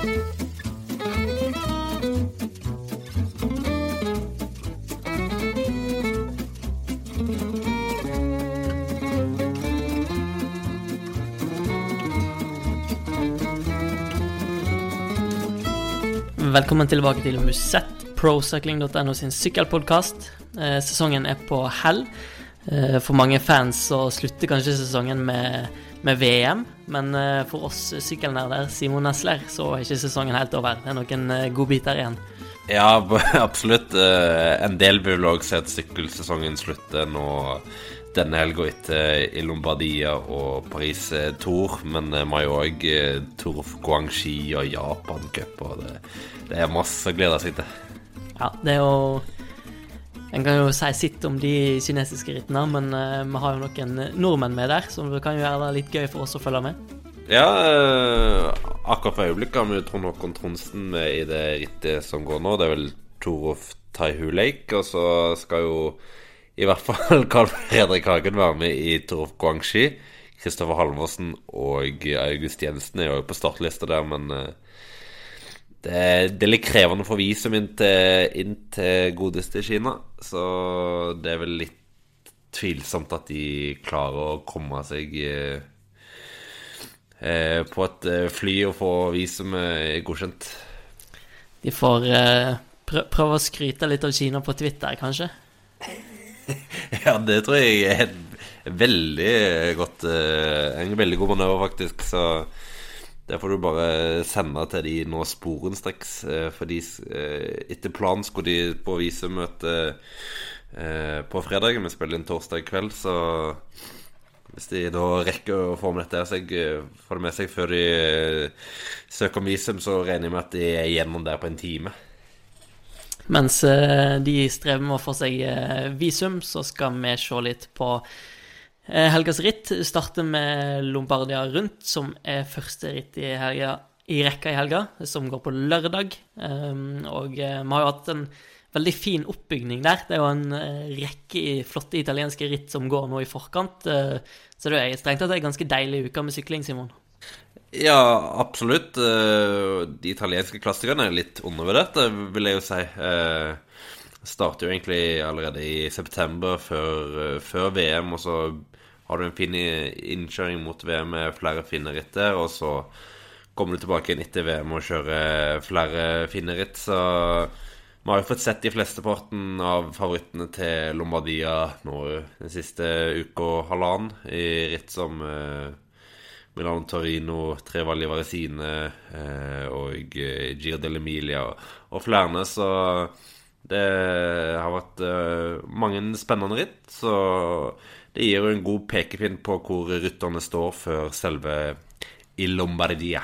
Velkommen tilbake til Musett, procycling.no sin sykkelpodkast. Eh, sesongen er på hell. Eh, for mange fans så slutter kanskje sesongen med, med VM, men eh, for oss sykkelnerder, Simon Nesler, så er ikke sesongen helt over. Det er noen eh, godbiter igjen. Ja, absolutt. Eh, En del vil òg se at sykkelsesongen slutter nå denne helga etter i Lombardia og Paris Tour. Men vi har jo òg Tour of Guangxi og Japan Cup, og det, det er masse å glede seg til. Ja, det er jo En kan jo si sitt om de kinesiske rittene, men uh, vi har jo noen nordmenn med der, så det kan jo være litt gøy for oss å følge med. Ja, uh, akkurat for øyeblikket har vi Trond Håkon Trondsen med i det rittet som går nå. Det er vel Tour Taihu Lake, og så skal jo i hvert fall Carl Fredrik Hagen være med i Tour Guangxi. Kristoffer Halvorsen og August Jensen er jo på startlista der, men uh, det er, litt krevende å få visum inn inn til godeste Kina. Så det er vel litt tvilsomt at de klarer å komme seg eh, eh, på et eh, fly og få visumet godkjent. De får eh, prø prøve å skryte litt av Kina på Twitter, kanskje. Ja, det tror jeg er et veldig godt eh, En veldig god manøver, faktisk. Så det får du bare sende til de nå sporenstreks. For Fordi eh, etter planen skulle de på visumøte eh, på fredag. Vi spiller inn torsdag kveld, så hvis de da rekker å få med dette jeg får det med seg før de eh, søker om visum, så regner jeg med at de er gjennom der på en time. Mens eh, de strever med å få seg eh, visum, så skal vi se litt på eh, helgas ritt. starter med Lombardia rundt, som er første ritt i, helga, i rekka i helga, som går på lørdag. Um, og eh, vi har jo hatt en veldig fin oppbygning der. Det er jo en eh, rekke flotte italienske ritt som går nå i forkant. eh, så det er strengt tatt en ganske deilig uke med sykling, Simon. Ja, absolutt. Eh, De italienske klassikerne er litt undervurdert, vil jeg jo si. Eh, Starter jo egentlig allerede i september, før, eh, før VM, og så har du en fin innkjøring mot VM med flere fine ritt der, og så kommer du tilbake igjen etter VM og kjører flere fine ritt, så vi har jo fått sett de flesteparten av favorittene til Lombardia nå den siste uka og halvannen, i ritt som eh, Milano Torino, Trevalli Varesine eh, og eh, Giro dell'Emilia og, og flere. Så det har vært eh, mange spennende ritt. Så det gir jo en god pekepinn på hvor rytterne står før selve i Lombardia.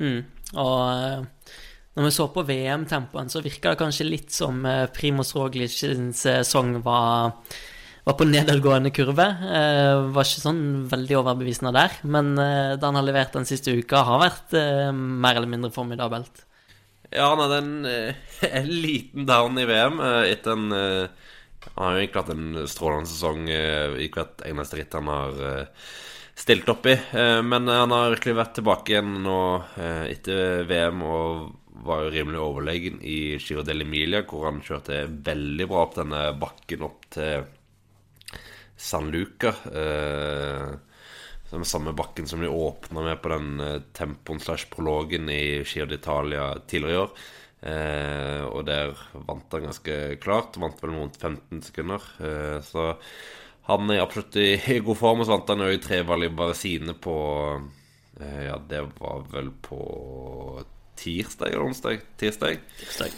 Mm. Og eh, når vi så på VM-tempoen, så virka det kanskje litt som eh, Primoz Roglic sin sesong var, var på nedadgående kurve. Eh, var ikke sånn veldig overbevisende der, men eh, det han har levert den siste uka, har vært eh, mer eller mindre formidabelt. Ja, han hadde en, eh, en liten down i VM eh, etter en eh, Han har jo egentlig hatt en strålende sesong eh, i hvert eneste ritt han har eh, stilt opp i. Eh, Men han har virkelig vært tilbake igjen nå etter VM og var jo rimelig overlegen i Giro dell'Emilia, hvor han kjørte veldig bra opp denne bakken opp til San Luca. Den samme bakken som de åpna med på den tempoen slash prologen i Giro d'Italia tidligere i år. Eh, og der vant han ganske klart. Vant vel rundt 15 sekunder. Eh, så han er absolutt i, i god form. Og så vant han jo i tre valg Baresine på eh, Ja, det var vel på tirsdag eller onsdag? Tirsdag? Tirsdag.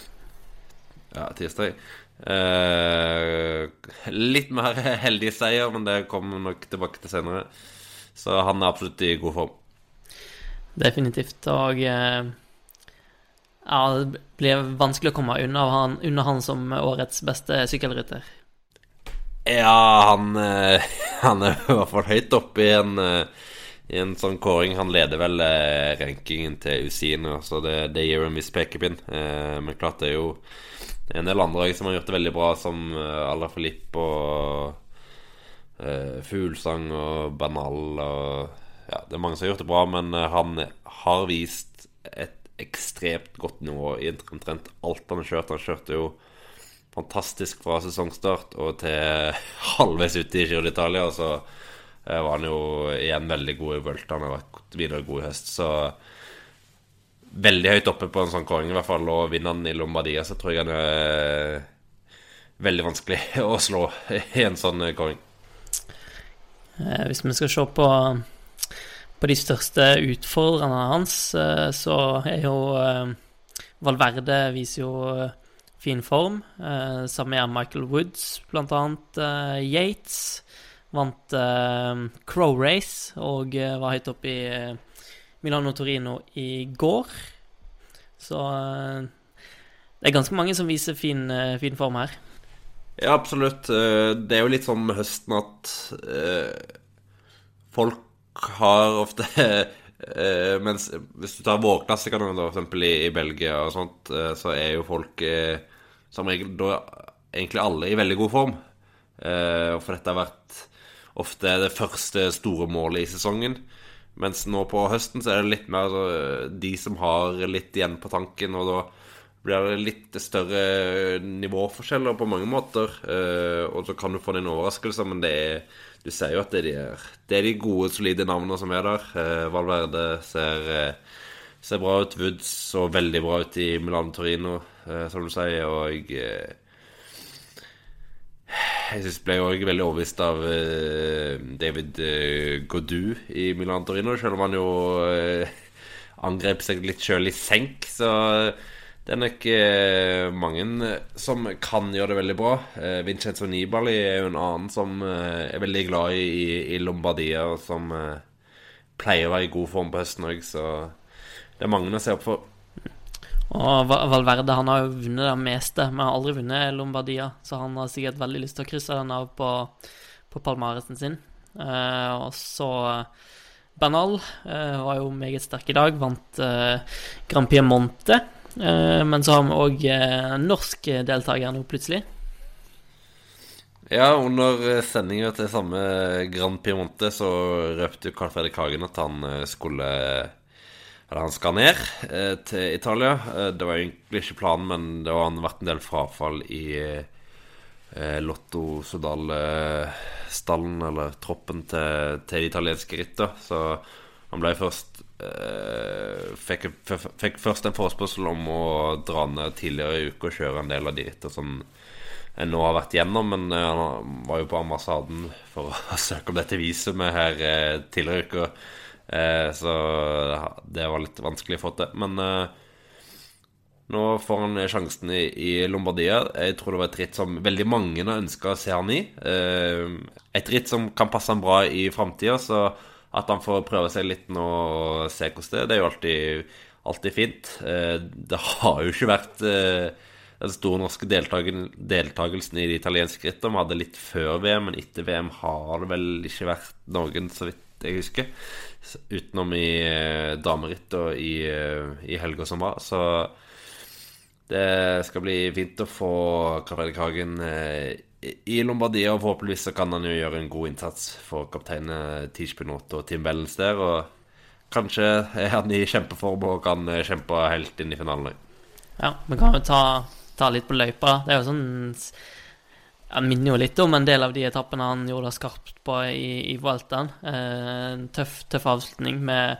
Ja, tirsdag. Eh, litt mer heldig seier, men det kommer vi nok tilbake til senere. Så han er absolutt i god form. Definitivt. Og eh, ja, det blir vanskelig å komme unna han, unna han som årets beste sykkelrytter. Ja, han, eh, han er i hvert fall høyt oppe i en, eh, i en sånn kåring. Han leder vel eh, rankingen til Usino, så det, det gir en viss pekepinn. Men klart det er jo en del andre som har gjort det veldig bra, som Ala Filip og Fuglsang og Banal og Ja, det er mange som har gjort det bra, men han har vist et ekstremt godt nivå i omtrent alt han har kjørt. Han kjørte jo fantastisk fra sesongstart og til halvveis ute i Giro d'Italia. Så eh, var han jo igjen veldig god i Vuelta. Han har vært videre god i høst. Så veldig høyt oppe på en sånn kåring, i hvert fall. Og vinner han i Lombardia, så tror jeg han er veldig vanskelig å slå i en sånn kåring. Eh, hvis vi skal se på, på de største utfordrerne hans, eh, så er jo eh, Valverde viser jo fin form. Sammen med Michael Woods, blant annet. Yates vant Crow Race og var høyt oppe i Milano Torino i går. Så det er ganske mange som viser fin, fin form her. Ja, absolutt. Eh, det er jo litt sånn med høsten at eh, folk har ofte eh, Mens hvis du tar vårklassikerne, f.eks. I, i Belgia og sånt, eh, så er jo folk eh, som regel da egentlig alle i veldig god form. Og for dette har vært ofte det første store målet i sesongen. Mens nå på høsten så er det litt mer de som har litt igjen på tanken, og da blir det litt større nivåforskjeller på mange måter. Eh, og så kan du få en overraskelse, men det er, du ser jo at det er, de, det er de gode, solide navnene som er der. Eh, Valverde ser, eh, ser, bra ut. Woods så veldig bra ut i Milan Torino, som du sier. Og jeg, jeg synes ble òg veldig overbevist av David Godu i Milan Torino, selv om han jo angrep seg litt sjøl i senk. Så det er nok eh, mange som kan gjøre det veldig bra. Eh, Vincenzo Nibali er jo en annen som eh, er veldig glad i, i Lombardia, og som eh, pleier å være i god form på høsten òg, så det er mange å se opp for. Og Valverde han har jo vunnet det meste, men har aldri vunnet Lombardia, så han har sikkert veldig lyst til å krysse den av på, på palmaresen sin. Eh, og så Bernal eh, var jo meget sterk i dag, vant Grand Piemonte. Eh, men så har vi òg eh, norsk deltaker nå, plutselig. Ja, under sendinga til samme Grand Piemonte så røpte Carl Fredrik Hagen at han eh, skulle Eller han skal ned til Italia. Det var egentlig ikke planen, men det har vært en del frafall i Lotto Sodal-stallen, eller troppen til, til de italienske ritter. Så han ble først fikk, fikk, først en forespørsel om å dra ned tidligere i uka og kjøre en del av de ritter som en nå har vært gjennom, men uh, han var jo på ambassaden for å søke om dette visumet her uh, tidligere i uka. så det var litt vanskelig å få til. Men nå får han sjansen i, i, Lombardia. Jeg tror det var et ritt som veldig mange har ønska å se han i. et ritt som kan passe han bra i framtida, så at han får prøve seg litt nå og se hvordan det er. Det er jo alltid, alltid fint. Eh, det har jo ikke vært eh, den store norske deltakelsen i det italienske rittet. Vi hadde litt før VM, men etter VM har det vel ikke vært noen, så vidt jeg husker. Utenom i damerittet dameritt og i, i helga som var. Så det skal bli fint å få Karl Fredrik Hagen i Lombardia, og forhåpentligvis så kan han jo gjøre en god innsats for kapteinene Tishpinot og Tim Bellens der. Og kanskje er han i kjempeform og kan kjempe helt inn i finalen. Ja, vi kan jo ta, ta litt på løypa. Det er jo sånn Han minner jo litt om en del av de etappene han gjorde skarpt på i, i Vueltaen. Eh, en tøff, tøff avslutning med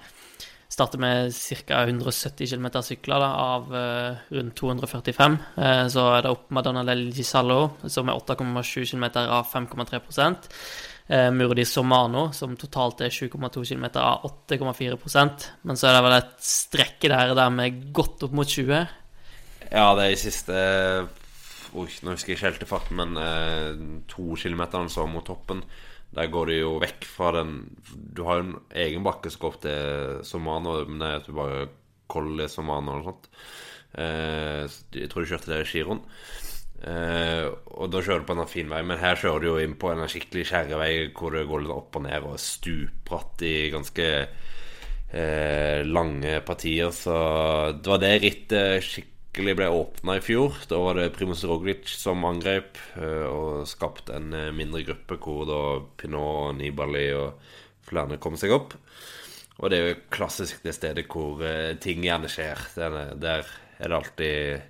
Starter med ca. 170 km sykler da, av uh, rundt 245. Uh, eh, så er det opp Madonna del Gisallo, som er 8,7 km av 5,3 uh, Murdi Somano, som totalt er 7,2 km av 8,4% Men så er det vel et strekke der, der med godt opp mot 20. Ja, det er i siste Oi, nå husker jeg ikke helt farten, men uh, to kilometer så mot toppen. Der går du jo vekk fra den Du har jo en egen bakke som går opp til Somano, men det er at du bare Colli Somano eller noe sånt. Eh, jeg tror du kjørte det i giroen. Eh, og da kjører du på en fin vei, men her kjører du jo inn på en skikkelig skjærevei hvor det går litt opp og ned og stupbratt i ganske eh, lange partier. Så det var det rittet virkelig ble åpna i fjor. Da var det Primus Roglic som angrep eh, og skapte en eh, mindre gruppe hvor da Pinot, Nibali og flere kom seg opp. Og det er jo klassisk det stedet hvor eh, ting gjerne skjer. Der, er det alltid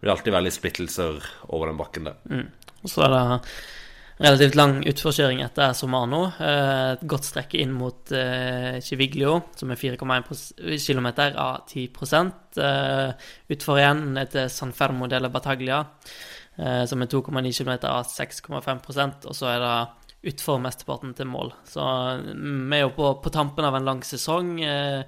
det alltid være litt splittelser over den bakken der. Mm. Og så er det relativt lang utforkjøring etter Somano. Eh, et godt strekke inn mot Chiviglio, Civiglio, som er 4,1 km av 10 eh, Utfor igjen etter San Fermo delle Bataglia, eh, som er 2,9 km av 6,5% Og så er det utfor mesteparten til mål. Så mm, vi er jo på, på tampen av en lang sesong. Eh,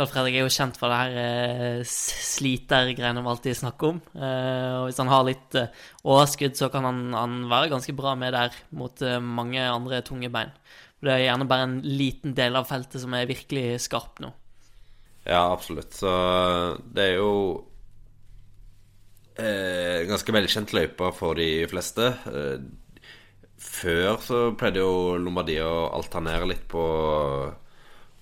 Carl Fredrik er jo kjent for det her eh, slitergreiene vi alltid snakker om. Eh, og hvis han har litt eh, overskudd, så kan han, han, være ganske bra med der mot mange andre tunge bein. Det er gjerne bare en liten del av feltet som er virkelig skarp nå. Ja, absolutt. Så det er jo eh, ganske velkjent løype for de fleste. Før så pleide jo Lombardia å alternere litt på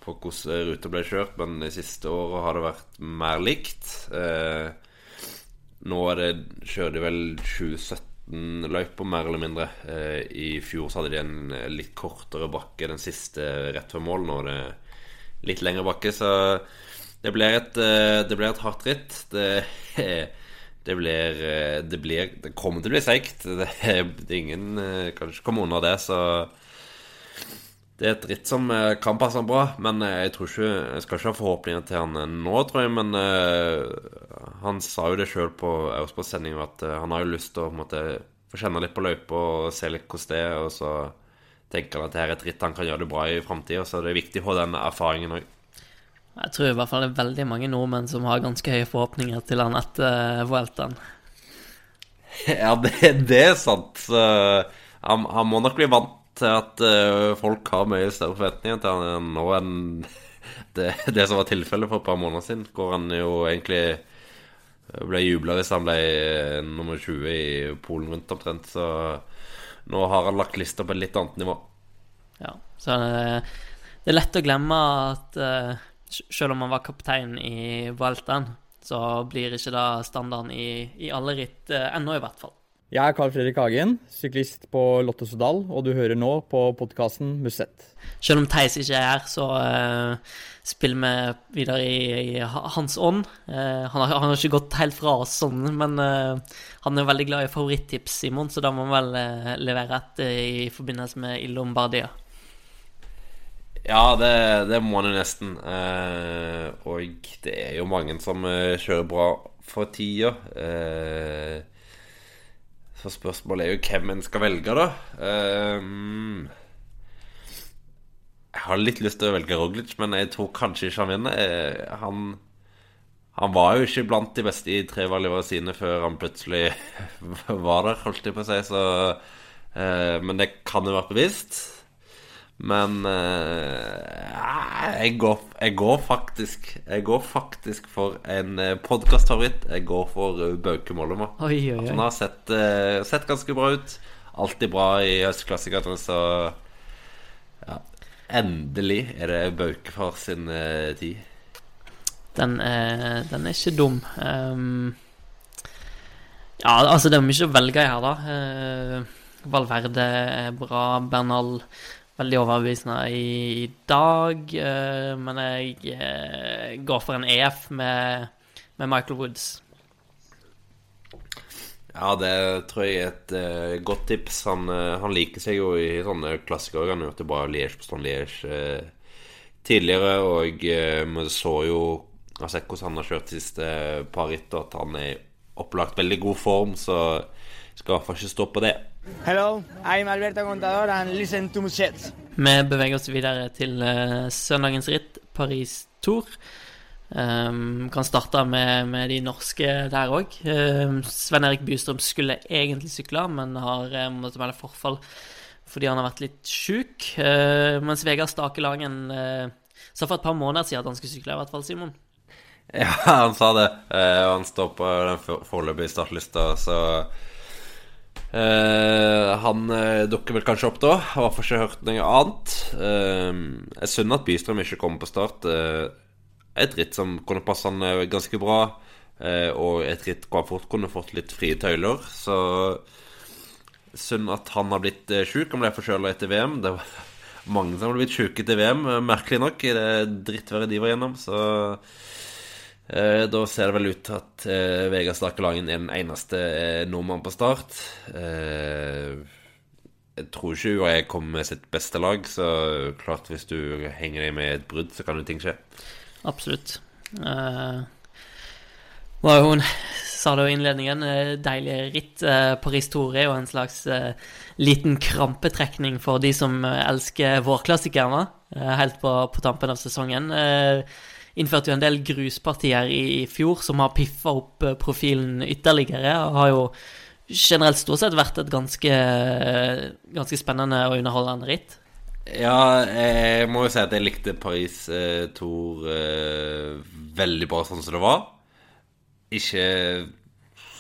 på hvordan ruta ble kjørt, men de siste åra har det vært mer likt. Eh, nå er det, kjører de vel 2017-løypa, mer eller mindre. Eh, I fjor så hadde de en litt kortere bakke den siste rett før mål. Nå er det litt lengre bakke, så det blir et, eh, det blir et hardt ritt. Det, det blir, eh, det blir Det kommer til å bli seigt. Det, det, ingen eh, kan ikke komme unna det, så det er et ritt som eh, kan passe han bra, men eh, jeg tror ikke Jeg skal ikke ha forhåpninger til han eh, nå, tror jeg, men uh, han sa jo det sjøl på Eurosport-sendinga at uh, han har jo lyst til å på måte, få kjenne litt på løypa og se litt hvordan det er, og så tenker han at det er et ritt han kan gjøre det bra i framtida, så det er viktig å ha den erfaringen òg. Jeg tror i hvert fall det er veldig mange nordmenn som har ganske høye forhåpninger til han etter Vueltaen. Ja, det, det, er sant. Uh, han, han må nok bli vant til at uh, folk har mye større forventninger til han nå enn det, det, som var tilfellet for et par måneder siden, hvor han jo egentlig ble jubla hvis han ble eh, nummer 20 i Polen rundt omtrent. Så nå har han lagt lista på et litt annet nivå. Ja, så det, er lett å glemme at selv om han var kaptein i Vueltaen, så blir ikke det standarden i, i alle ritt ennå, i hvert fall. Jeg er Carl Fredrik Hagen, syklist på Lottesodal, og du hører nå på podkasten Musett. Selv om Theis ikke er her, så uh, spiller vi videre i, i hans ånd. Uh, han, har, han, har, ikke gått helt fra oss sånn, men uh, han er veldig glad i favorittips, Simon, så da må han vel levere et i forbindelse med Il Lombardia. Ja, det, det, må han jo nesten. og det er jo mange som kjører bra for tida. Uh, så spørsmålet er jo hvem en skal velge, da. Um, jeg har litt lyst til å velge Roglic, men jeg tror kanskje ikke han vinner. Eh, han, han var jo ikke blant de beste i tre valgene sine før han plutselig var der, holdt jeg på å si. Så, uh, men det kan jo være bevisst. Men uh, jeg, går, jeg, går, faktisk Jeg går faktisk for en uh, podkastfavoritt. Jeg går for uh, Bauke Mollema. Han har sett, uh, sett, ganske bra ut. Alltid bra i Østklassikerne, så ja. Endelig er det Baukefar sin uh, tid. Den er, den er, ikke dum. Um, ja, altså, det er mye å velge i her, da. Valverde er bra. Bernal veldig overbevisende i, i dag. Uh, men jeg uh, går for en EF med, med, Michael Woods. Ja, det tror jeg er et uh, godt tips. Han, han, liker seg jo i sånne klassikere. Han har gjort det bra Liège på Stone Liège tidligere, og vi så jo har sett hvordan han har kjørt siste par ritt, at han er opplagt veldig god form, så skal i hvert fall ikke stå på det. Hello, I'm Alberto Contador and listen to Musets. Vi beveger oss videre til uh, søndagens ritt, Paris Tour. Um, kan starte med, med, de norske der òg. Um, ehm, Sven Erik Bystrøm skulle egentlig sykle, men har um, måttet melde forfall fordi han har vært litt sjuk. Uh, mens Vegard Stakelangen uh, sa for et par måneder siden at han skulle sykle, i hvert fall, Simon. Ja, han sa det. Uh, han står på den foreløpige startlista, så Uh, han uh, dukker vel kanskje opp da. Har i hvert fall ikke hørt noe annet. Uh, jeg synd at Bystrøm ikke kommer på start. et ritt som kunne passe han ganske bra, og et ritt hvor han fort kunne fått litt frie tøyler. Så synd at han har blitt uh, sjuk. Han ble forkjøla etter VM. Det var, mange som har blitt sjuke etter VM, merkelig nok, i det drittværet de var gjennom. Så eh, da ser det vel ut til at eh, Vegard Stakkelangen er den eneste eh, nordmann på start. Eh, jeg tror ikke UAE kommer med sitt beste lag, så klart hvis du henger deg med et brudd, så kan jo ting skje. Absolutt. Uh, var jo hun sa det jo i innledningen, eh, deilig ritt. Uh, Paris Tour er jo en slags uh, liten krampetrekning for de som elsker vårklassikerne, helt på, på, tampen av sesongen. Innførte jo en del gruspartier i, fjor som har piffa opp profilen ytterligere. og har jo generelt stort sett vært et ganske, ganske spennende og underholdende ritt. Ja, jeg må jo si at jeg likte Paris eh, Tour eh, veldig bra sånn som det var. Ikke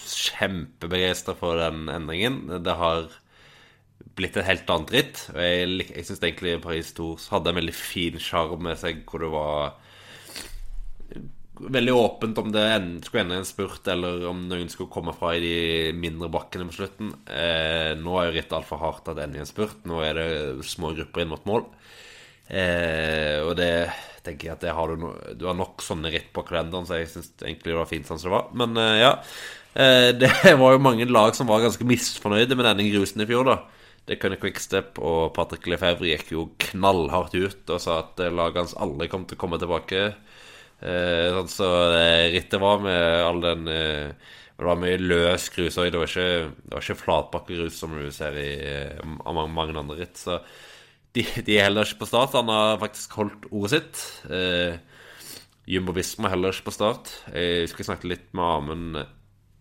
kjempebegeistra for den endringen. Det har blitt et helt annet ritt. Og jeg, jeg syns egentlig Paris Tour hadde en veldig fin sjarm med seg, hvor det var veldig åpent om det skulle ende en spurt, eller om noen skulle komme fra i de mindre bakkene på slutten. Eh, nå er jo rittet altfor hardt at det ender i en spurt. Nå er det små grupper inn mot mål. Eh, og det tenker jeg at har du, no, du har nok sånne ritt på kalenderen, så jeg syns egentlig det var fint sånn som det var. Men eh, ja. Eh, det var jo mange lag som var ganske misfornøyde med denne grusen i fjor, da. Det kunne Quickstep og Patrick Lefebvre gikk jo knallhardt ut og sa at lagene hans aldri kom til å komme tilbake. Eh, sånn så rittet var med all den eh, Det var mye løs grus òg. Det var ikke, ikke flatbakkegrus som du ser i eh, mange, mange andre ritt. Så de, de er heller ikke på start. Han har faktisk holdt ordet sitt. Eh, Jumbo Visma heller ikke på start. Jeg husker jeg snakket litt med Amund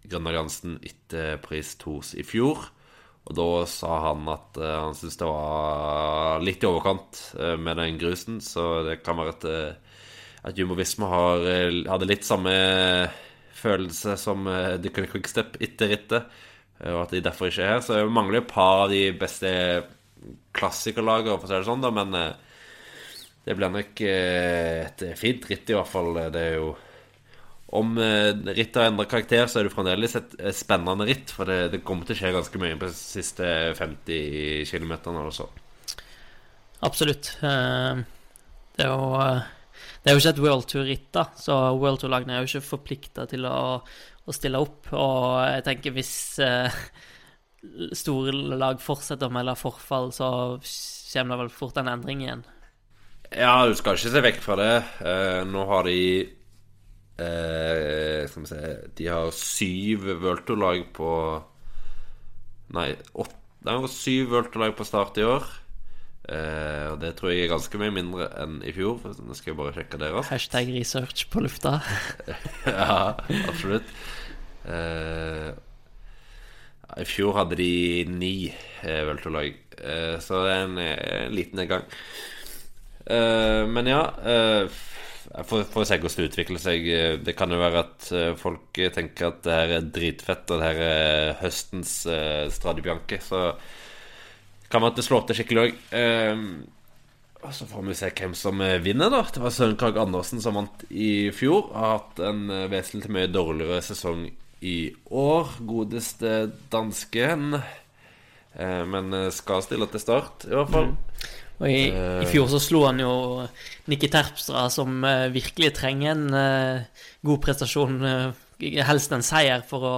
Grønnergansen etter Pris 2 i fjor. Og da sa han at han syntes det var litt i overkant med den grusen, så det kan være uh, at Jumbovisma eh, hadde litt samme følelse som The eh, Quickstep etter rittet, eh, og at de derfor ikke er her. Så det mangler et par av de beste klassikerlagene, for å si det sånn, da, men det blir nok et fint ritt, i hvert fall. Det er jo Om rittet har endret karakter, så er det fremdeles et spennende ritt, for det, det kommer til å skje ganske mye på de siste 50 km eller så. Absolutt. Det er jo det er jo ikke et World Tour-ritt, da, så World Tour-lagene er jo ikke forplikta til å, å, stille opp. Og jeg tenker hvis eh, store lag fortsetter å melde forfall, så kommer det vel fort en endring igjen. Ja, du skal ikke se vekk fra det. Eh, nå har de eh, Skal vi se De har syv World Tour-lag på Nei, åtte Det er syv World Tour-lag på start i år. Uh, og det tror jeg er ganske mye mindre enn i fjor. Nå skal jeg bare sjekke det raskt. Hashtag research på lufta. ja, absolutt. Eh, I fjor hadde de ni uh, Welterlag, uh, så det er en, en liten nedgang. men ja Får, å se hvordan det utvikler seg. Det kan jo være at folk tenker at det her er dritfett, og det her er høstens eh, Stradibianke. Så kan være at det slår til skikkelig òg. Ehm, og så får vi se hvem som eh, vinner, da. Det var Søren Krag Andersen som vant i fjor. Har hatt en eh, vesentlig mye dårligere sesong i år. Godeste dansken. Eh, men skal stille til start, i hvert fall. Mm. Og i, i, fjor så slo han jo Nikki Terpstra, som virkelig trenger en god prestasjon. helst en seier for å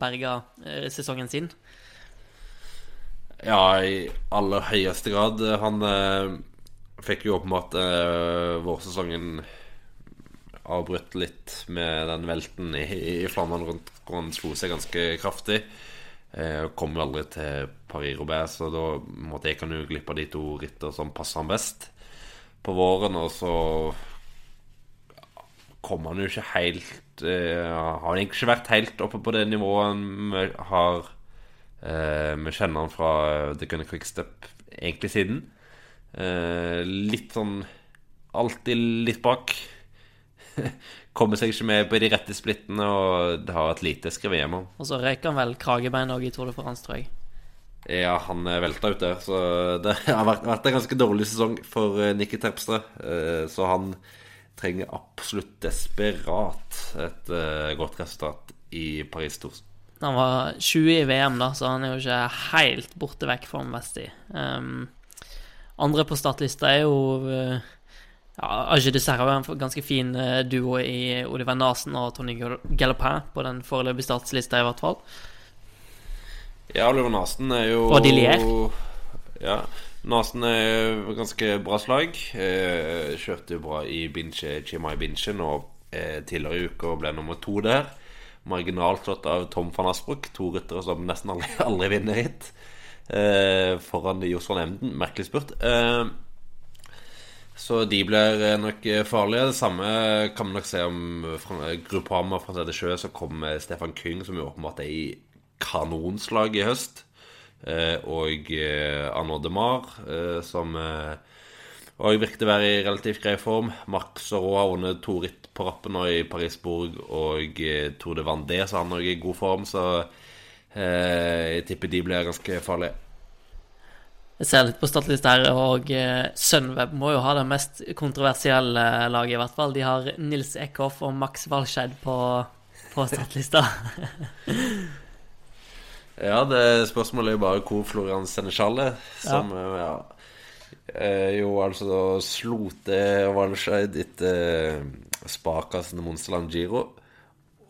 berge sesongen sin. Ja, i aller høyeste grad. Han eh, fikk jo åpenbart eh, vårsesongen avbrutt litt med den velten i, i Flandern rundt hvor han slo seg ganske kraftig. Eh, kom jo aldri til Paris-Roubais, så da måtte jeg kan jo glipp av de to ritter som passer han best på våren. Og så kom han jo ikke helt eh, Har egentlig ikke vært helt oppe på det nivået han har vi kjenner han fra The Gunner Quickstep egentlig siden. Uh, litt sånn Alltid litt bak. Kommer seg ikke med på de rette splittene, og det har et lite skrevet hjem om. Og så røyker han vel kragebein òg i Tour de France, tror jeg. Ja, han velta ut der, så det har vært, vært en ganske dårlig sesong for Nikki Terpstra. så han trenger absolutt desperat et godt resultat i Paris-Tours. Han var 20 i VM, da, så han er jo ikke helt borte vekk formmessig. Um, andre på startlista er jo eh, ja, Age de er en ganske fin eh, duo i Oliver Nasen og Tony Gallopin på den foreløpige startlista, i hvert fall. Ja, Oliver Nasen er jo Og Dillier. Ja. Nasen er ganske bra slag. Eh, kjørte jo bra i Binche, Chimay Binchen, og eh, tidligere i uka ble nummer to der. Marginalt slått av Tom van Asbrook, to ryttere som nesten aldri, aldri vinner hit. Eh, foran Josvan Emden. Merkelig spurt. Eh, så de blir eh, nok farlige. Det samme kan vi nok se om Gruppama fra Tredje Sjø, så kommer Stefan Kyng, som jo åpenbart er i kanonslag i høst. Eh, og eh, Arnaud Demar, eh, som og virket å være i relativt grei form. Max og Roa har vunnet to ritt på rappen nå i Paris-Bourg og eh, Tour de Vendée, så han er også i god form. Så eh, jeg tipper de blir ganske farlige. Jeg ser litt på statlista her, og eh, Sunweb må jo ha det mest kontroversielle laget, i hvert fall. De har Nils Eckhoff og Max Walscheid på, på startlista. Ja, det spørsmålet er jo bare hvor Florian Senechal er, som ja. ja. eh, jo altså slo til Walscheid etter Spakasen Monsterland Giro.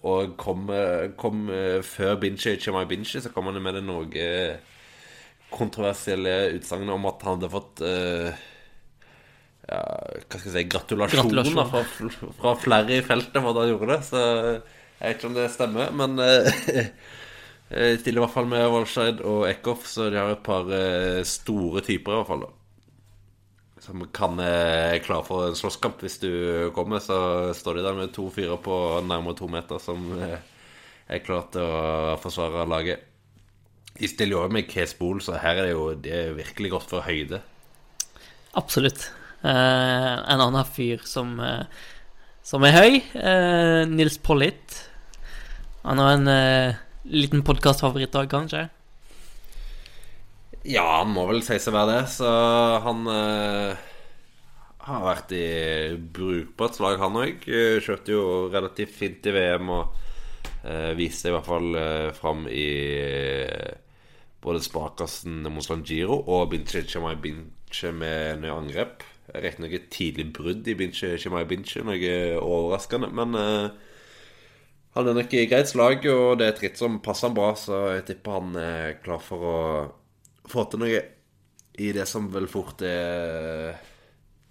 Og kom, eh, kom eh, før Binche, Chimay Binche, så kom han med det noe eh, kontroversielle utsagnet om at han hadde fått uh, ja, hva skal jeg si gratulasjoner Gratulasjon. fra, fra flere i feltet for at han gjorde det. Så jeg vet ikke om det stemmer, men uh, Jeg stiller i hvert fall med Walscheid og Eckhoff, så de har et par uh, store typer i hvert fall. da Som kan eh, er klar for en slåsskamp hvis du kommer. Så står de der med to fyrer på nærmere to meter som eh, er klar til å forsvare laget. De stiller jo òg med Case Bool, så her er det jo det er virkelig godt for høyde. Absolutt. Eh, en annen fyr som, eh, som er høy, eh, Nils Pollitt. Han har en liten podkastfavoritt òg, kanskje? Ja, han må vel si seg være det, så han eh, har vært i brukbart slag, han òg. Kjørte jo relativt fint i VM og eh, viste i hvert fall eh, fram i eh, både Sparkassen Moslan Giro og Binche Chemai Binche med nye angrep. Riktignok et tidlig brudd i Binche Chemai Binche, noe overraskende, men eh, han er nok i greit slag, og det er et ritt som passer han bra, så jeg tipper han er klar for å få til noe i det som vel fort er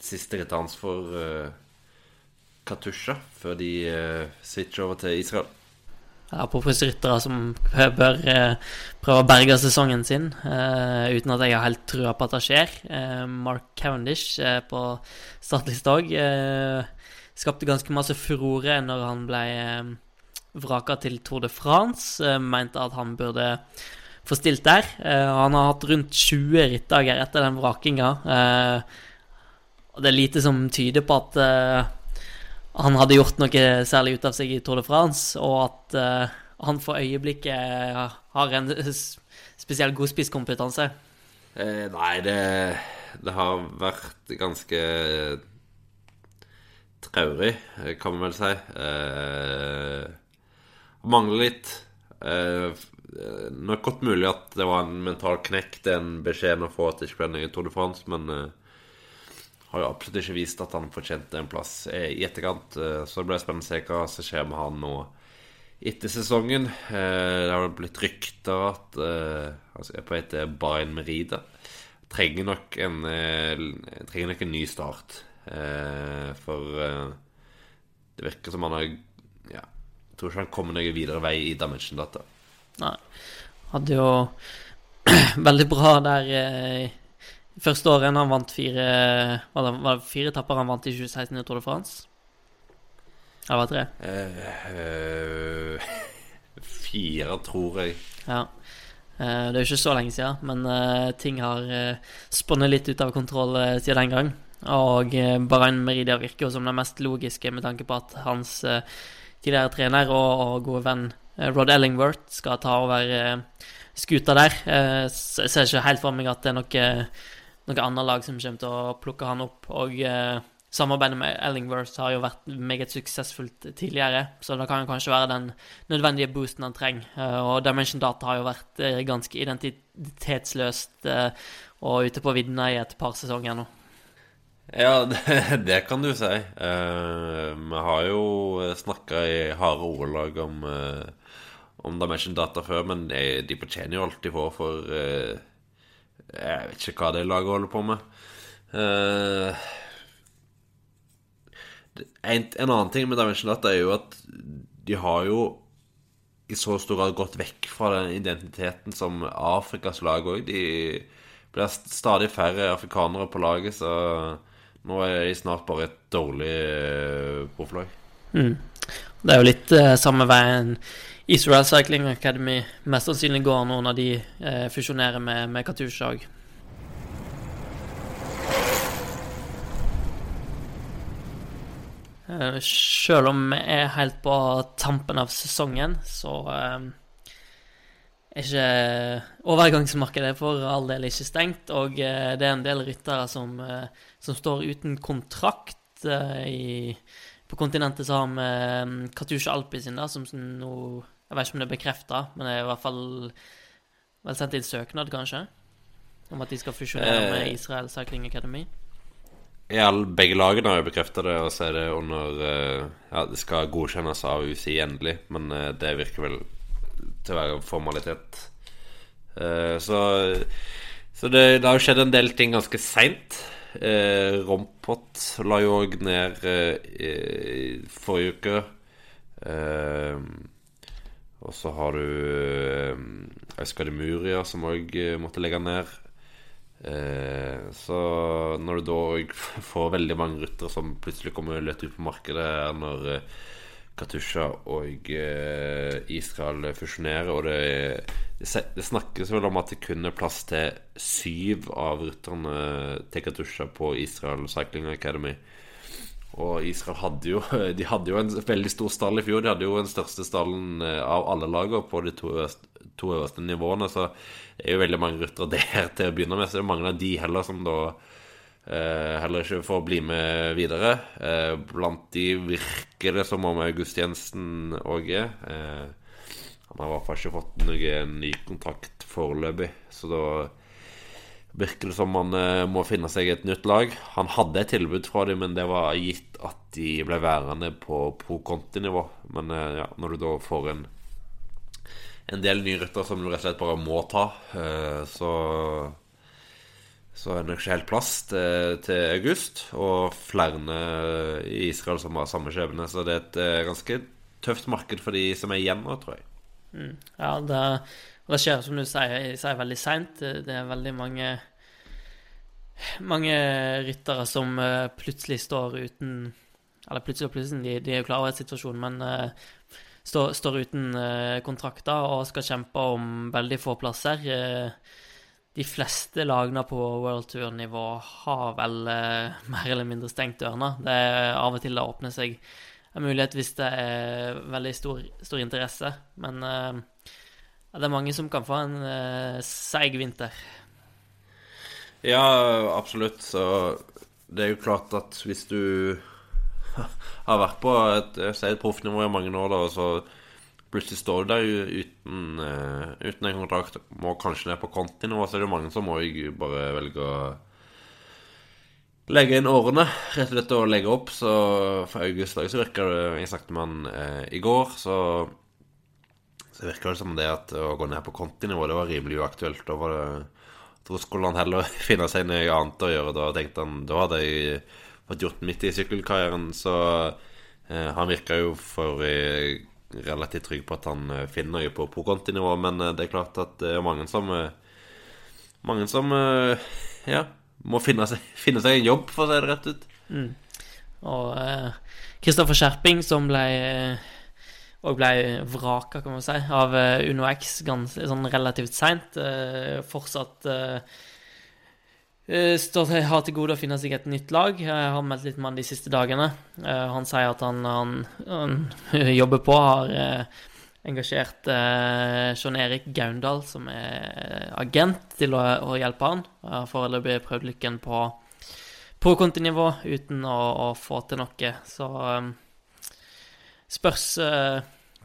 siste rettans for uh, Katusha, før de uh, switcher over til Israel. Apropos ryttere som bør eh, prøve å berge sesongen sin, eh, uten at jeg har helt trua på at det skjer. Eh, Mark Cavendish eh, på startlista òg skapte ganske masse furore når han ble vraka til Tour de France. Mente at han burde få stilt der. Eh, han har hatt rundt 20 rittdager etter den vrakinga. Eh, og det er lite som tyder på at eh, han hadde gjort noe særlig ut av seg i Tour de France, og at han for øyeblikket har en spesiell god spisskompetanse. Eh, nei, det, det har vært ganske traurig, kan man vel si. Eh, mangler litt. Eh, nok godt mulig at det var en mental knekk, det er en beskjed å få at det ikke ble noe Tour de France, men uh, har jo absolutt ikke vist at han fortjente en plass eh, i etterkant. Uh, så det blir spennende å se hva som skjer med han nå etter sesongen. Uh, det har blitt rykter at altså Jeg er på vei til Bayern Merida. Trenger nok en, eh, trenger nok en ny start. Eh, for eh, det virker som han har Ja, jeg tror ikke han kommer noen videre vei i Dimension Data. Nei. Hadde jo veldig bra der eh, første året han vant fire Var det, var det fire etapper han vant i 2016 i Tour de France? Det var tre. Uh, uh, fire, tror jeg. Ja. Uh, Det er jo ikke så lenge siden, men ting har spunnet litt ut av kontroll siden den gang. Og uh, Meridia virker jo som det mest logiske, med tanke på at hans tidligere trener og, og gode venn Rod Ellingworth skal ta over uh, skuta der. Eh, jeg ser ikke helt for meg at det er noe, noe annet lag som kommer til å plukke han opp. Og samarbeidet med Ellingworth har jo vært meget suksessfullt tidligere, så det kan jo kanskje være den nødvendige boosten han trenger. Eh, og Dimension Data har jo vært eh, ganske identitetsløst eh, og ute på viddene i et par sesonger nå. Ja, det, det kan du si. Uh, vi har jo snakka i harde ordelag om, uh, om Dimension Data før, men de, de fortjener jo alltid får for uh, Jeg vet ikke hva det laget holder på med. Uh, en, en, annen ting med Dimension Data er jo at de har jo i så stor grad gått vekk fra den identiteten som Afrikas lag òg. De blir stadig færre afrikanere på laget, så nå er de snart bare et dårlig uh, profflag. Mm. Det er jo litt uh, samme veien Israel Cycling Academy mest sannsynlig går nå når de eh, fusjonerer med, med Katusha òg. Uh, Sjøl om vi er helt på tampen av sesongen, så eh, er ikke overgangsmarkedet for all del ikke stengt. Og uh, det er en del ryttere som, som står uten kontrakt. I, på kontinentet så har vi Katusha Alpi sin, da, som nå Jeg vet ikke om det er bekrefta, men det er i hvert fall vel sendt inn søknad, kanskje? Om at de skal fusjonere med Israel Cycling Academy? Ja, begge lagene har jo bekrefta det, og så er det under eh, Ja, det skal godkjennes av UCI endelig, men eh, det virker vel til å være formalitet. Eh, så så det, det, har jo skjedd en del ting ganske seint. Eh, Rompot la jo òg ned eh, forrige uke. Eh, og så har du Øyskade Muria, som òg måtte legge ned. Eh, så når du da får veldig mange ryttere som plutselig kommer lett ut på markedet når eh, Katusha og eh, Israel fusjonerer, og det, det, snakkes vel om at det kun er plass til syv av rytterne til Katusha på Israel Cycling Academy. Og Israel hadde jo, de hadde jo en veldig stor stall i fjor. De hadde jo den største stallen av alle lagene på de to, to øverste nivåene. Så det er jo veldig mange ryttere der til å begynne med, så det er mange av de heller som da eh, heller ikke får bli med videre. Eh, blant de virker det som om August Jensen òg er. Eh, han har i hvert fall ikke fått noen ny kontrakt foreløpig, så da virker det som han eh, må finne seg et nytt lag. Han hadde et tilbud fra dem, men det var gitt at de ble værende på pro Conti-nivå. Men eh, ja, når du da får en en del nye rytter som du rett og slett bare må ta. Eh, så så er det ikke helt plass til, til, august. Og flere i Israel som har samme skjebne. Så det er et ganske tøft marked for de som er igjen nå, tror jeg. Mm. Ja, det, det, skjer, som du sier, sier veldig seint. Det er veldig mange mange ryttere som eh, plutselig står uten Eller plutselig og plutselig, de, de er jo klar over situasjonen, men står, står uten uh, kontrakter og skal kjempe om veldig få plasser. Uh, de fleste lagene på World Tour-nivå har vel uh, mer eller mindre stengt dørene. Det er Av og til det åpner seg en mulighet hvis det er veldig stor, stor interesse. Men det er mange som kan få en seig vinter. Ja, absolutt. Så det er jo klart at hvis du har vært på et, et proffnivå i mange år, da, og så plutselig står du der uten, uh, uten en kontrakt, må kanskje ned på kontinivå, så er det jo mange som må bare velge å legge inn årene, rett og slett å legge opp. Så for August så virker det Jeg snakket med han uh, i går, så, så virker det som det at å gå ned på kontinivå, det var rimelig uaktuelt. Da var det Da skulle han heller finne seg noe annet å gjøre. Da tenkte han Da hadde jeg fått gjort midt i sykkelkarrieren, så eh, han virka jo for eh, relativt trygg på at han eh, finner noe på pro-kontinivå, men eh, det er klart at det er mange som Mange som ja, må finne seg, finne seg, en jobb, for å si det rett ut. Mm. Og Kristoffer Skjerping, som ble og ble vraka, kan man si, av Uno X ganske, sånn relativt seint. fortsatt Eh, står til, har til gode å finne seg et nytt lag. Jeg har meldt litt med han de siste dagene. Eh, han sier at han, han, han jobber på, har eh, engasjert John Erik Gaundal, som er agent, til å, å hjelpe han. Har foreløpig prøvd lykken på, pro kontinivå uten å, å, få til noe. Så spørs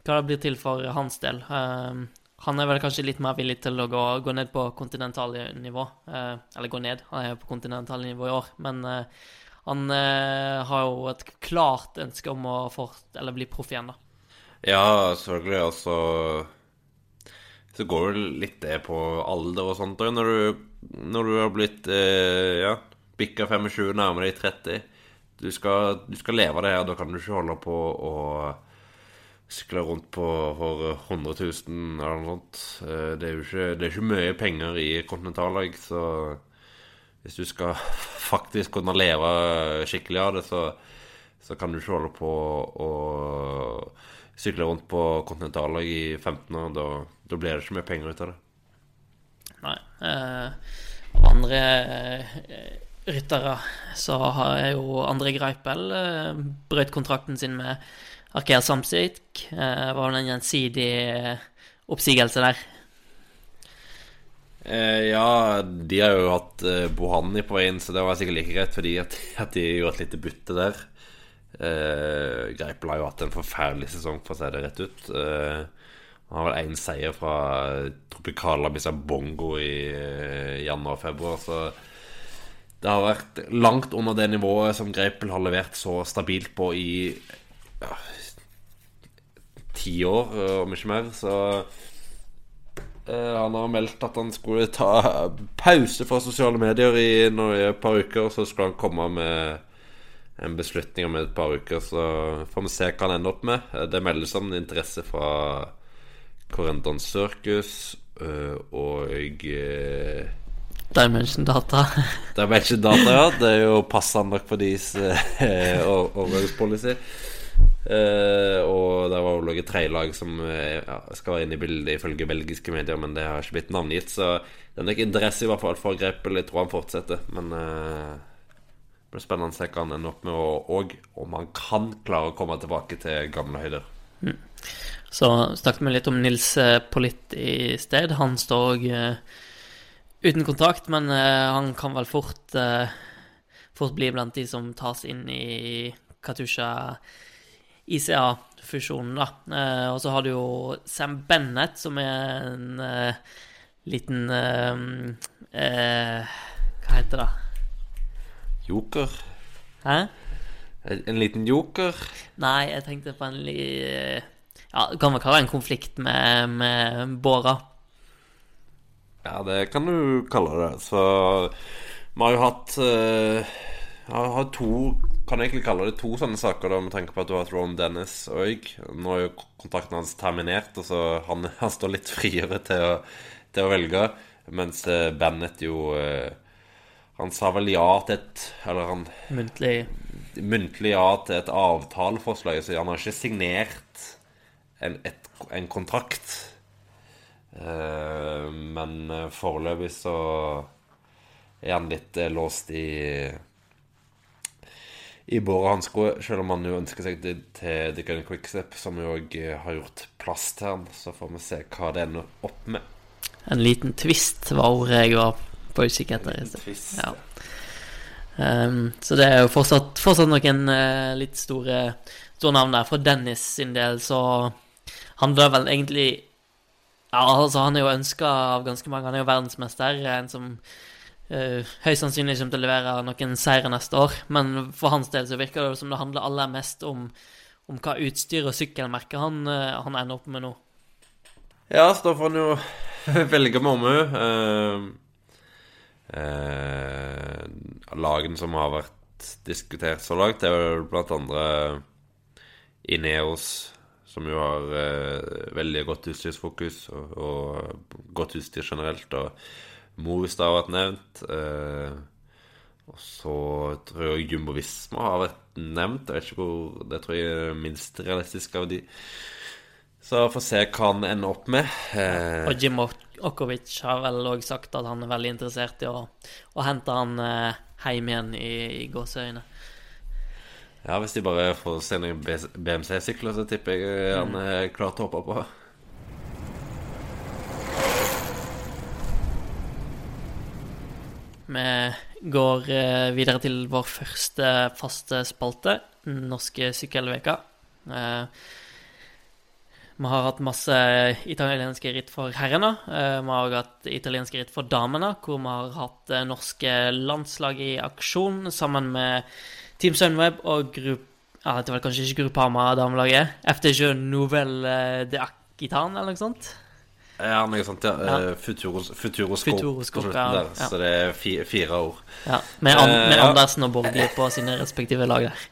hva det blir til for hans del. Um, han er vel kanskje litt mer villig til å gå, gå ned på kontinentalnivå. Uh, eller gå ned, han er på kontinentalnivå i år. Men uh, han uh, har jo et klart ønske om å fort, bli proff igjen, da. Ja, selvfølgelig. Altså Så går det litt det på alder og sånt òg. Når, når, du har blitt ja, bikka 25, nærmer deg 30 du skal, du skal leve det her. Da kan du ikke holde på å sykle rundt på for 100 000 eller noe sånt. Det er jo ikke, det er ikke mye penger i kontinentallag, så hvis du skal faktisk kunne leve skikkelig av det, så, så kan du ikke holde på å sykle rundt på kontinentallag i 15 år. Da, da, blir det ikke mye penger ut av det. Nei. Eh, andre eh, ryttere så har jo André Greipel eh, brøt kontrakten sin med Arkea samsik Eh, var det en gjensidig eh, oppsigelse der? Eh, ja, de har jo hatt eh, Bohani på veien, så det var sikkert like greit fordi at, at de gjorde et lite bytte der. Eh, Greipel har jo hatt en forferdelig sesong, for å si det rett ut. Eh, har vel én seier fra Tropicala Bongo i eh, januar-februar, så det har vært langt under det nivået som Greipel har levert så stabilt på i ja, ti år, om ikke mer. Så Eh, han har meldt at han skulle ta pause fra sosiale medier i et par uker. Så skulle han komme med en beslutning om et par uker. Så får vi se hva han ender opp med. Eh, det meldes om interesse fra Corendon Circus eh, og Dimension Data. Dimension Data, ja. Det er jo passende nok for deres overgangspolicy. Uh, og det var også et tredjelag som uh, ja, skal være inne i bildet ifølge belgiske medier, men det har ikke blitt navngitt. Så det er nok interesse i hvert fall for Greipel. Jeg tror han fortsetter. Men uh, det blir spennende å se hva han ender opp med, og, og, om han kan klare å komme tilbake til gamle høyder. Mm. Så snakket vi litt om Nils Politt i sted. Han står òg uten kontrakt, men han kan vel fort, fort bli blant de som tas inn i Katusha ICA-fusjonen, da. Eh, og så har du jo Sam Bennett, som er en eh, liten eh, Hva heter det? Joker. Hæ? En liten joker? Nei, jeg tenkte på en li... Ja, det kan vel kalle det en konflikt med, med Båra. Ja, det kan du kalle det. Så vi har jo hatt uh, har to kan egentlig kalle det to sånne saker, da, med tanke på at du har hatt Ron Dennis òg. Nå er jo kontrakten hans terminert, og så han, han står litt friere til å, til å velge. Mens eh, Bennett jo eh, Han sa vel ja til et Eller han Muntlig Muntlig ja til et avtaleforslag, så han har ikke signert en, et, en kontrakt. Uh, men foreløpig så er han litt låst i i båre hansker, selv om han jo ønsker seg til, til The Gun Quickstep, som jo òg eh, har gjort plass til han. Så får vi se hva det ender opp med. En liten twist var ordet jeg var på utkikk etter. Twist, ja. Um, så det er jo fortsatt, fortsatt noen uh, litt store, store navn der. For Dennis sin del så handler vel egentlig Ja, altså, han er jo ønska av ganske mange. Han er jo verdensmester. En som Uh, høyst sannsynlig kommer til å levere noen seire neste år, men for hans del så virker det som det handler aller mest om, om hva utstyr og sykkelmerke han, uh, han, ender opp med nå. Ja, så da får han jo velge med omhu. Uh, lagene som har vært diskutert så langt, er jo blant andre Ineos, som jo har veldig godt utstyrsfokus og, og godt utstyr generelt. og Movistar har vært nevnt. Eh, og så tror jeg Jumbo Visma har vært nevnt. Jeg vet ikke hvor Det tror jeg er minst realistisk av de. Så får se hva han ender opp med. Eh, og Jim Okovic har vel òg sagt at han er veldig interessert i å, å hente han eh, hjem igjen i, i gåseøyne. Ja, hvis de bare får se noen BMC-sykler, så tipper jeg han er klar til å hoppe på. Vi går eh, videre til vår første faste spalte, norske sykkelveka. Eh, vi har hatt masse italienske ritt for herrene. Eh, vi har også hatt italienske ritt for damene, hvor vi har hatt norske landslag i aksjon sammen med Team Sunweb og grupp... Ja, det var kanskje ikke Gruppama-damelaget. FDJ Nouvelle de Aquitan, eller noe sånt. Ja, noe sånt, ja. Ja. Eh, Futuros, futuroskop, Futuroskop, på slutten ja, der. ja. Så det er fi, fire ord. Ja, Med, An Eh, med ja. Andersen og Borgli på sine respektive lag der.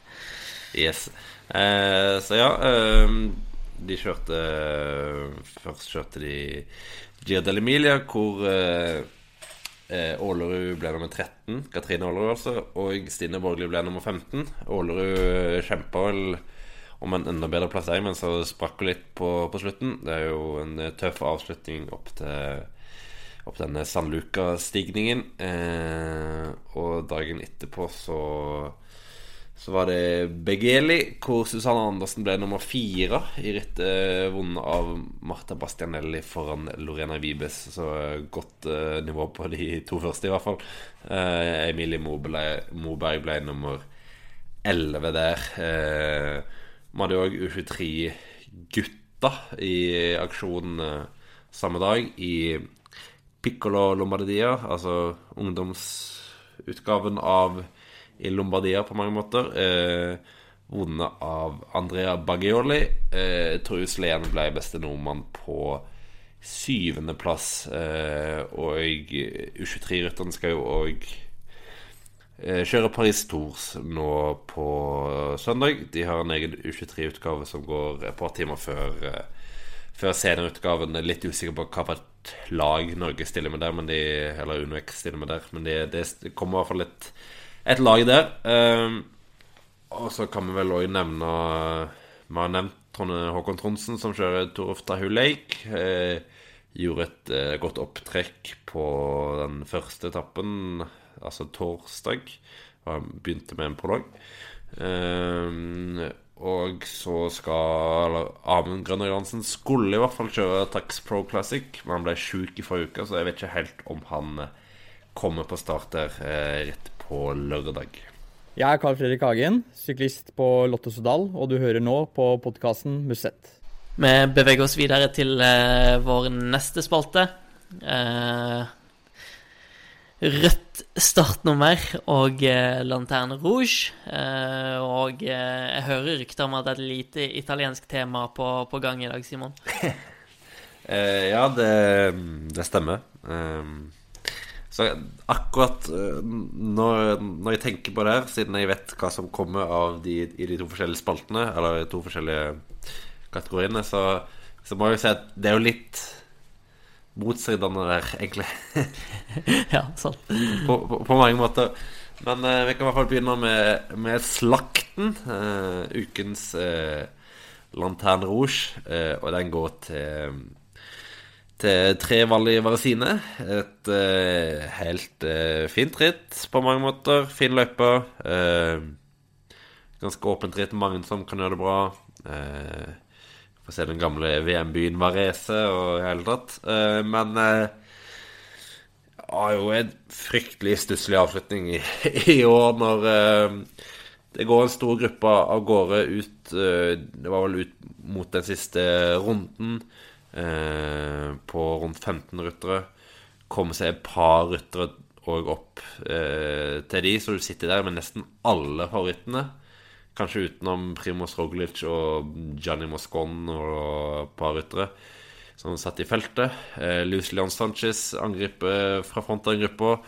Yes. Uh, så ja eh, De kjørte Først kjørte de Giro dell'Emilia, hvor eh, eh, Ålerud ble nummer 13. Katrine Ålerud, altså. Og Stine Borgli ble nummer 15. Ålerud kjempa vel om en enda bedre plassering, men så sprakk hun litt på, på slutten. Det er jo en eh, tøff avslutning opp til opp denne San Luca-stigningen. Eh, og dagen etterpå så så var det Begeli, hvor Susanne Andersen ble nummer fire i rittet, vunnet av Marta Bastianelli foran Lorena Vibes. Så eh, godt eh, nivå på de to første, i hvert fall. Eh, Emilie Moberg, ble nummer elleve der. Eh, vi hadde òg U23-gutta i aksjon eh, samme dag i Piccolo Lombardia, altså ungdomsutgaven av i Lombardia på mange måter. Eh, vunnet av Andrea Baggioli. Eh, Truls Lehn ble beste nordmann på syvendeplass. Eh, og U23-rytterne skal jo òg eh, kjøre Paris Tours nå på søndag. De har en egen U23-utgave som går et par timer før, eh, før er Litt usikker på hva for et lag Norge stiller med der, men de, eller UnoX stiller med der. Men det de kommer i hvert fall et, et lag der. Eh, og så kan vi vel òg nevne Vi har nevnt Håkon Tronsen, som kjører Tour of Tahu Lake. Eh, gjorde et eh, godt opptrekk på den første etappen, altså torsdag. Begynte med en prolog. Eh, og så skal eller, Amund Grønner Johansen skulle i hvert fall kjøre Tax Pro Classic, men han ble sjuk i forrige uke, så jeg vet ikke helt om han eh, kommer på start der eh, rett på lørdag. Jeg er Carl Fredrik Hagen, syklist på Lotto Sodal, og du hører nå på podkasten Musett. Vi beveger oss videre til eh, vår neste spalte. Eh, rødt startnummer og eh, Lanterne Rouge. Eh, og eh, jeg hører rykter om at det er et lite italiensk tema på, på gang i dag, Simon. Eh, ja, det, det stemmer. Eh, så akkurat eh, når, når jeg tenker på det her, siden jeg vet hva som kommer av de, i de to forskjellige spaltene, eller de to forskjellige kategoriene, så, så må jeg jo si at det er jo litt motstridende der, egentlig. ja, sant. på, på, på mange måter. Men eh, vi kan i hvert fall begynne med, med slakten. eh, ukens eh, Lanterne Rouge. eh, og den går til, til Tre i Varesine. Et eh, helt eh, fint ritt på mange måter. Fin løype. eh, ganske åpent ritt. Mange som kan gjøre det bra. Uh, Få se den gamle VM-byen Varese og i hele tatt. Eh, men har jo en fryktelig stusslig avslutning i, i år når eh, det går en stor gruppe av gårde ut eh, Det var vel ut mot den siste runden eh, på rundt 15 ryttere. Kom seg et par ryttere òg opp eh, til de, så du sitter der med nesten alle favorittene. Kanskje utenom Primoz Roglic og Gianni Moscon og et par ryttere som satt i feltet. Eh, Luis Leon Sanchez angriper fra front av gruppa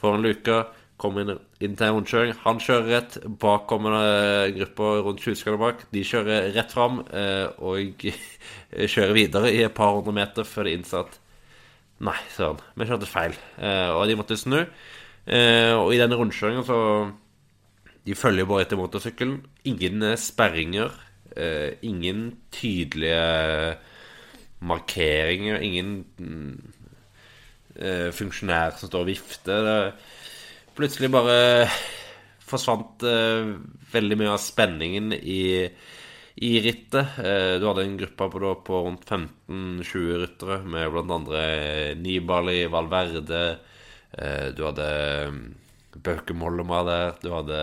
foran luka. Kommer inn, inn til en rundkjøring. Han kjører rett. Bak kommer det gruppa rundt 20 sekunder bak. De kjører rett fram eh, og kjører videre i et par hundre meter før de innser at Nei, søren, vi kjørte feil. Eh, og de måtte snu. Eh, og i denne rundkjøringa så De følger bare etter motorsykkelen. Ingen eh, sperringer. Eh, ingen tydelige markeringer. Ingen mm, eh, funksjonær som står og vifter. Plutselig bare forsvant veldig mye av spenningen i, i rittet. Du hadde en gruppe på, da, på rundt 15-20 ryttere, med andre Nibali, Valverde, du hadde Bauke Mollema der. Du hadde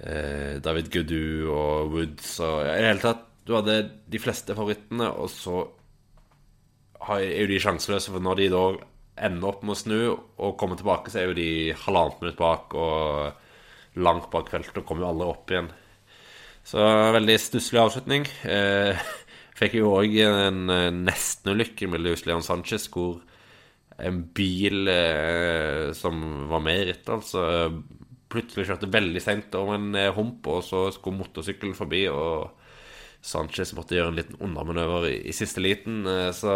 eh, David Gudu og Woods og ja, I det hele tatt, du hadde de fleste favorittene, og så er jo de sjanseløse, for når de da ender opp med å snu og komme tilbake, så er jo de halvannet minutt bak og langt bak feltet og kommer jo aldri opp igjen. Så veldig stusslig avslutning. Eh, fikk jo òg en eh, nestenulykke med Luis Leon Sanchez, hvor en bil eh, som var med i rittet, altså plutselig kjørte veldig seint over en eh, hump, og så skulle motorsykkelen forbi, og Sanchez måtte gjøre en liten undermanøver i, i siste liten. Eh, så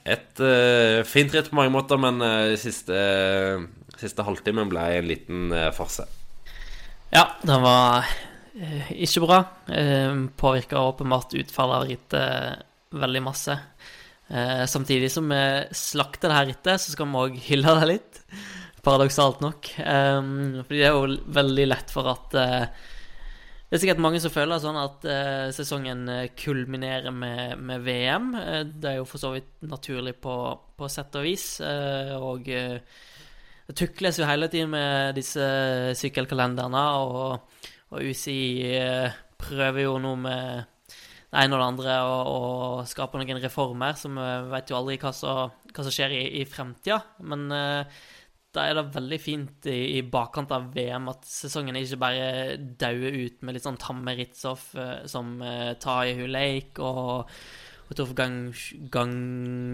et eh, fint ritt på mange måter, men eh, siste, siste halvtimen ble en liten eh, farse. Ja, den var eh, ikke bra. Eh, Påvirka åpenbart utfallet av rittet veldig masse. Eh, samtidig som vi slakter det her rittet, så skal vi òg hylle det litt. Paradoksalt nok. Eh, fordi det er jo veldig lett for at eh, Det er sikkert mange som føler sånn at eh, sesongen eh, kulminerer med, med VM. Eh, det er jo for så vidt naturlig på, på sett og vis. eh, og eh, det tukles jo hele tiden med disse sykkelkalenderne, og, og UCI eh, prøver jo noe med det ene og det andre og, og skaper noen reformer, så vi vet jo aldri hva som, hva som skjer i, i fremtida. Men uh, da er det veldig fint i, i bakkant av VM at sesongen ikke bare dauer ut med litt sånn tamme Ritzhoff uh, som uh, Taye Lake og, og Torf Gang... Gang...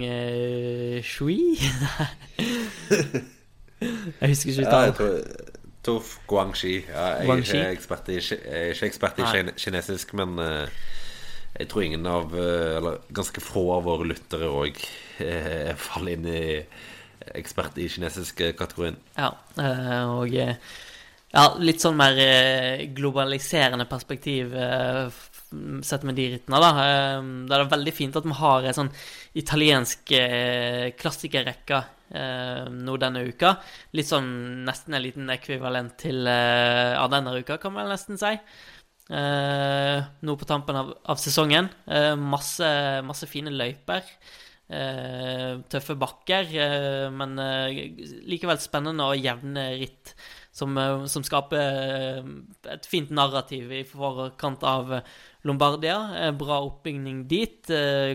Uh, Shui? jeg husker ikke uttalen. Ja, Torf Guangxi. Ja, jeg er ikke ekspert i, ikke ekspert i kinesisk, men eh, jeg tror ingen av eh, Eller ganske få av våre lyttere òg faller inn i ekspert i kinesiske kategorien. Ja, eh, og eh, ja, litt sånn mer eh, globaliserende perspektiv eh, sett med de rittene, da. Eh, Da er det veldig fint at vi har en sånn italiensk eh, klassikerrekke eh, nå denne uka. Litt sånn nesten en liten ekvivalent til eh, ja, denne uka, kan man nesten si. Eh, nå på tampen av, av sesongen. Eh, masse, masse fine løyper. Eh, tøffe bakker, men likevel spennende og jevne ritt. Som, som skaper et fint narrativ i forkant av Lombardia. Bra oppbygning dit.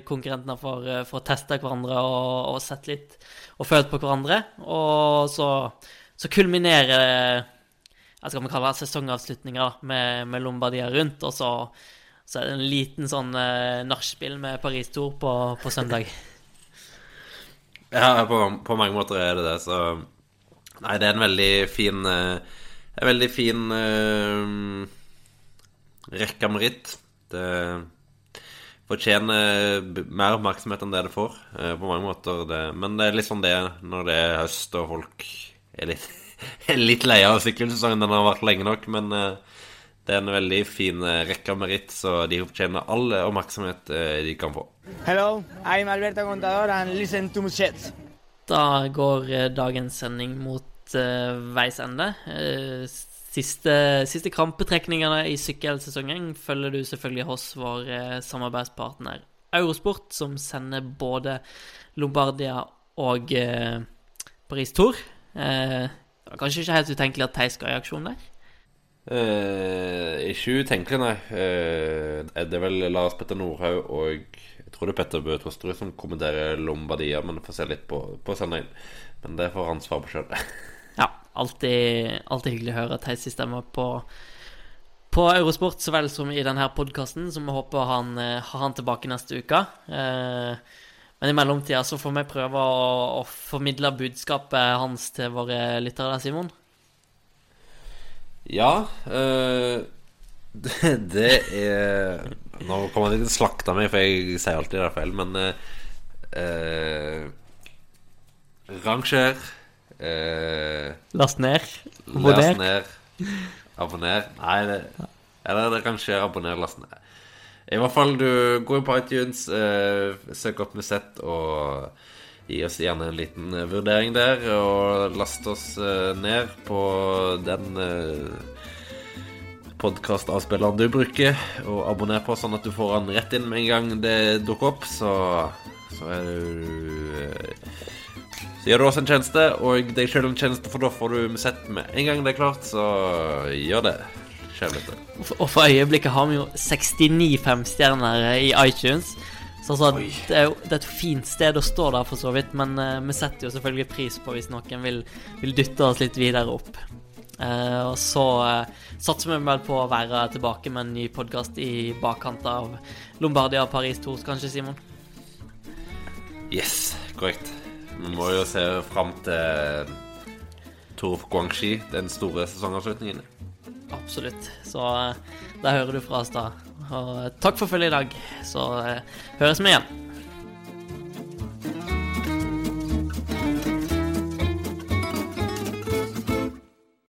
Konkurrentene får, får testa hverandre og, og sett litt og følt på hverandre. Og så, så kulminerer skal vi kalle det, sesongavslutninga med, med Lombardia rundt. Og så, så er det en liten sånn eh, nachspiel med Paris Tour på, på søndag. Ja, på, på mange måter er det det, så Nei, det er en veldig fin eh, En veldig fin uh, rekke med ritt. Det fortjener mer oppmerksomhet enn det det får, eh, på mange måter. Det. Men det er litt sånn det når det er høst og folk er litt, litt lei av sykkelsesongen. Den har vært lenge nok, men eh, det er en veldig fin eh, rekke av meritt, så de fortjener all oppmerksomhet eh, de kan få. Hello, I'm Alberto Contador and listen to shit. Da går dagens sending mot uh, veis ende. Uh, siste, siste krampetrekningene i sykkelsesongen følger du selvfølgelig hos vår samarbeidspartner Eurosport, som sender både Lombardia og eh, Paris Tour. Eh, det var kanskje ikke helt utenkelig at Theis ga i aksjon der? Eh, ikke utenkelig, nei. Eh, det er vel Lars Petter Nordhaug og jeg tror det er Petter Bø Tosterud som kommenterer Lombardia, men får se litt på, på søndagen. Men det får han svare på sjøl. Ja, alltid, alltid hyggelig å høre Theis stemme på, på Eurosport, så vel som i denne podkasten, som vi håper han eh, har han tilbake neste uke. Eh, men i mellomtida så får vi prøve å, å formidle budskapet hans til våre lyttere der, Simon. Ja Øh, det, det er Nå kommer han ikke slakte meg, for jeg sier alltid det feil, men øh, eh, Ranger eh, Last ned. Last ned. Abonner. Nei, det, eller det kan skje abonner, last ned. I hvert fall, du går på iTunes, eh, søk opp Musett og gi oss gjerne en liten eh, vurdering der. Og last oss eh, ned på den eh, podkastavspilleren du bruker, og abonner på sånn at du får den rett inn med en gang det dukker opp. Så, så er du eh, Så gjør du oss en tjeneste, og deg sjøl en tjeneste, for da får du sett med en gang det er klart, så gjør det. Kjærlighet. Og for øyeblikket har vi jo 69 femstjerner i iTunes. Så altså, det er jo det er et fint sted å stå der, for så vidt. Men uh, vi setter jo selvfølgelig pris på hvis noen vil, vil dytte oss litt videre opp. Uh, og så uh, satser vi vel på å være tilbake med en ny podkast i bakkant av Lombardia Paris Tours, kanskje, Simon? Yes, korrekt. Vi må jo se fram til Tour Guangxi, den store sesongavslutningen. Absolutt. Så eh, der hører du fra oss da. Og eh, takk for følget i dag. Så eh, høres vi igjen.